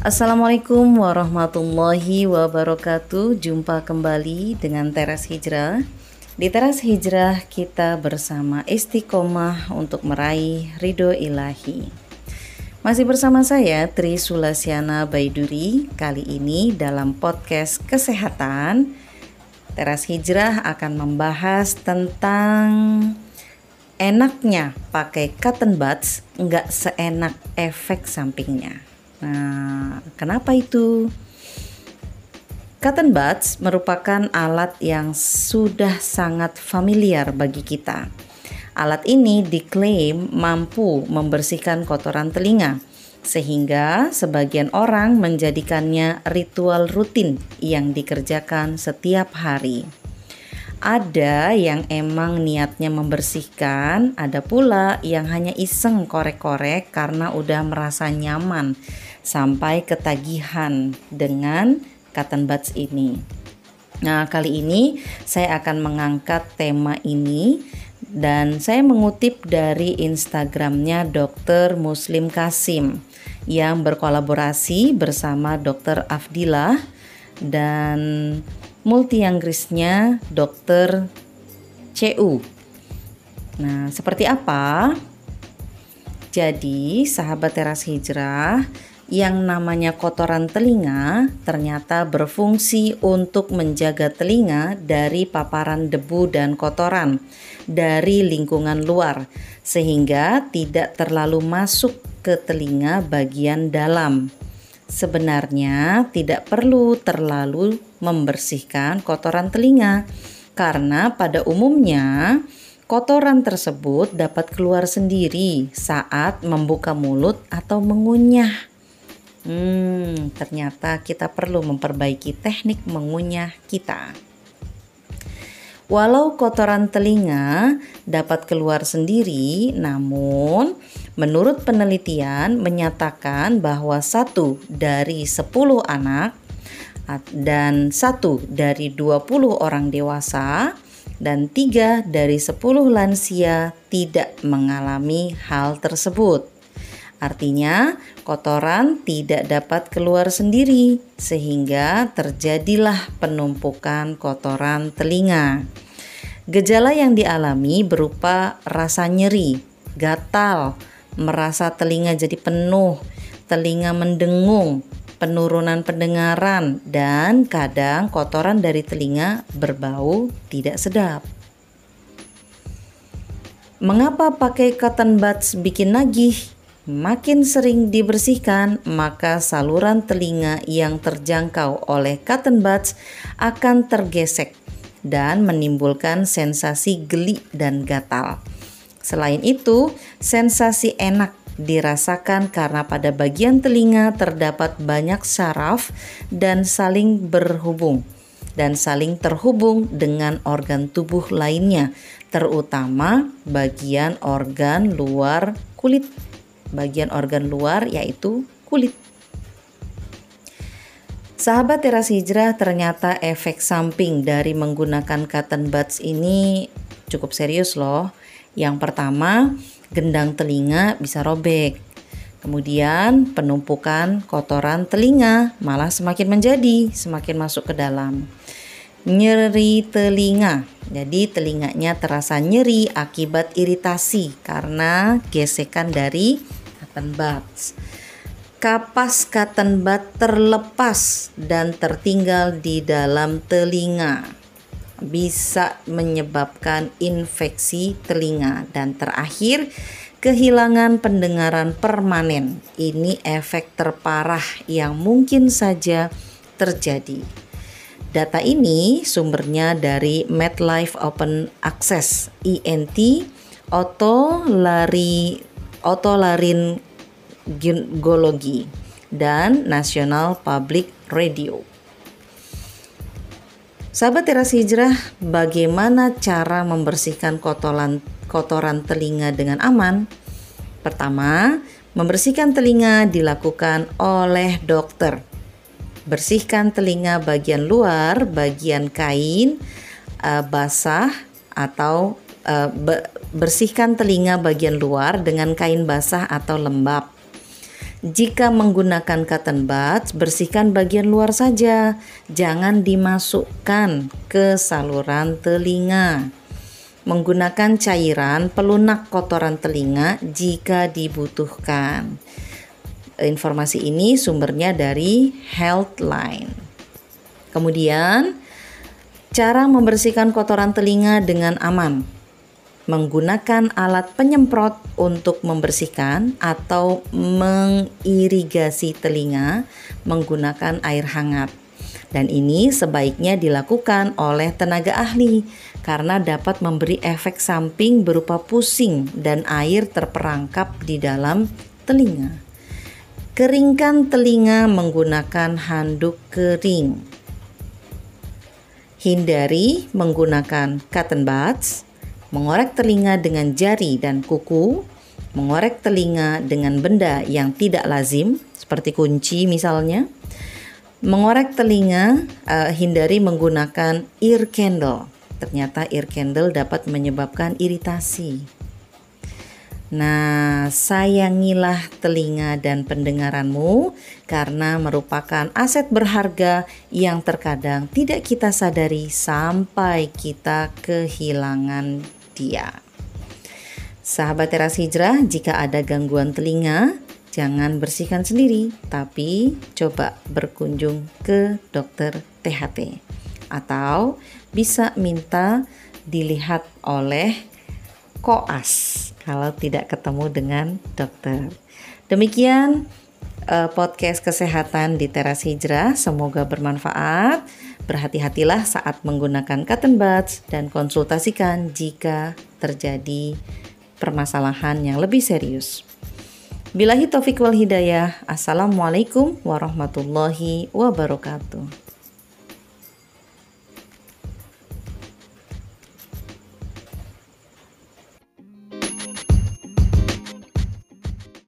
Assalamualaikum warahmatullahi wabarakatuh. Jumpa kembali dengan Teras Hijrah. Di Teras Hijrah kita bersama istiqomah untuk meraih ridho ilahi. Masih bersama saya Tri Sulasiana Baiduri. Kali ini dalam podcast kesehatan Teras Hijrah akan membahas tentang enaknya pakai cotton buds nggak seenak efek sampingnya. Nah, kenapa itu? Cotton buds merupakan alat yang sudah sangat familiar bagi kita. Alat ini diklaim mampu membersihkan kotoran telinga, sehingga sebagian orang menjadikannya ritual rutin yang dikerjakan setiap hari. Ada yang emang niatnya membersihkan, ada pula yang hanya iseng korek-korek karena udah merasa nyaman sampai ketagihan dengan cotton buds ini. Nah, kali ini saya akan mengangkat tema ini dan saya mengutip dari Instagramnya Dr. Muslim Kasim yang berkolaborasi bersama Dr. Afdillah dan multi Inggrisnya Dr. CU. Nah, seperti apa? Jadi, sahabat teras hijrah, yang namanya kotoran telinga ternyata berfungsi untuk menjaga telinga dari paparan debu dan kotoran dari lingkungan luar, sehingga tidak terlalu masuk ke telinga bagian dalam. Sebenarnya tidak perlu terlalu membersihkan kotoran telinga karena pada umumnya kotoran tersebut dapat keluar sendiri saat membuka mulut atau mengunyah. Hmm, ternyata kita perlu memperbaiki teknik mengunyah kita. Walau kotoran telinga dapat keluar sendiri, namun menurut penelitian menyatakan bahwa satu dari 10 anak dan satu dari 20 orang dewasa dan tiga dari 10 lansia tidak mengalami hal tersebut. Artinya, kotoran tidak dapat keluar sendiri, sehingga terjadilah penumpukan kotoran telinga. Gejala yang dialami berupa rasa nyeri, gatal, merasa telinga jadi penuh, telinga mendengung, penurunan pendengaran, dan kadang kotoran dari telinga berbau tidak sedap. Mengapa pakai cotton buds bikin nagih? Makin sering dibersihkan, maka saluran telinga yang terjangkau oleh cotton buds akan tergesek dan menimbulkan sensasi geli dan gatal. Selain itu, sensasi enak dirasakan karena pada bagian telinga terdapat banyak saraf dan saling berhubung dan saling terhubung dengan organ tubuh lainnya, terutama bagian organ luar kulit bagian organ luar yaitu kulit. Sahabat teras hijrah ternyata efek samping dari menggunakan cotton buds ini cukup serius loh. Yang pertama, gendang telinga bisa robek. Kemudian penumpukan kotoran telinga malah semakin menjadi, semakin masuk ke dalam. Nyeri telinga. Jadi telinganya terasa nyeri akibat iritasi karena gesekan dari cotton buds. Kapas cotton bud terlepas dan tertinggal di dalam telinga bisa menyebabkan infeksi telinga dan terakhir kehilangan pendengaran permanen. Ini efek terparah yang mungkin saja terjadi. Data ini sumbernya dari MedLife Open Access INT Otolari otolaryngologi dan National Public Radio. Sahabat teras hijrah, bagaimana cara membersihkan kotoran, kotoran telinga dengan aman? Pertama, membersihkan telinga dilakukan oleh dokter. Bersihkan telinga bagian luar, bagian kain uh, basah atau uh, bersihkan telinga bagian luar dengan kain basah atau lembab. Jika menggunakan cotton buds, bersihkan bagian luar saja, jangan dimasukkan ke saluran telinga. Menggunakan cairan pelunak kotoran telinga jika dibutuhkan. Informasi ini sumbernya dari Healthline. Kemudian, cara membersihkan kotoran telinga dengan aman menggunakan alat penyemprot untuk membersihkan atau mengirigasi telinga menggunakan air hangat. Dan ini sebaiknya dilakukan oleh tenaga ahli karena dapat memberi efek samping berupa pusing dan air terperangkap di dalam telinga. Keringkan telinga menggunakan handuk kering. Hindari menggunakan cotton buds mengorek telinga dengan jari dan kuku, mengorek telinga dengan benda yang tidak lazim, seperti kunci misalnya. Mengorek telinga, uh, hindari menggunakan ear candle. Ternyata ear candle dapat menyebabkan iritasi. Nah, sayangilah telinga dan pendengaranmu karena merupakan aset berharga yang terkadang tidak kita sadari sampai kita kehilangan dia. Sahabat teras hijrah, jika ada gangguan telinga, jangan bersihkan sendiri, tapi coba berkunjung ke dokter THT atau bisa minta dilihat oleh koas kalau tidak ketemu dengan dokter. Demikian uh, podcast kesehatan di teras hijrah, semoga bermanfaat. Berhati-hatilah saat menggunakan cotton buds dan konsultasikan jika terjadi permasalahan yang lebih serius. Bilahi taufik wal hidayah. Assalamualaikum warahmatullahi wabarakatuh.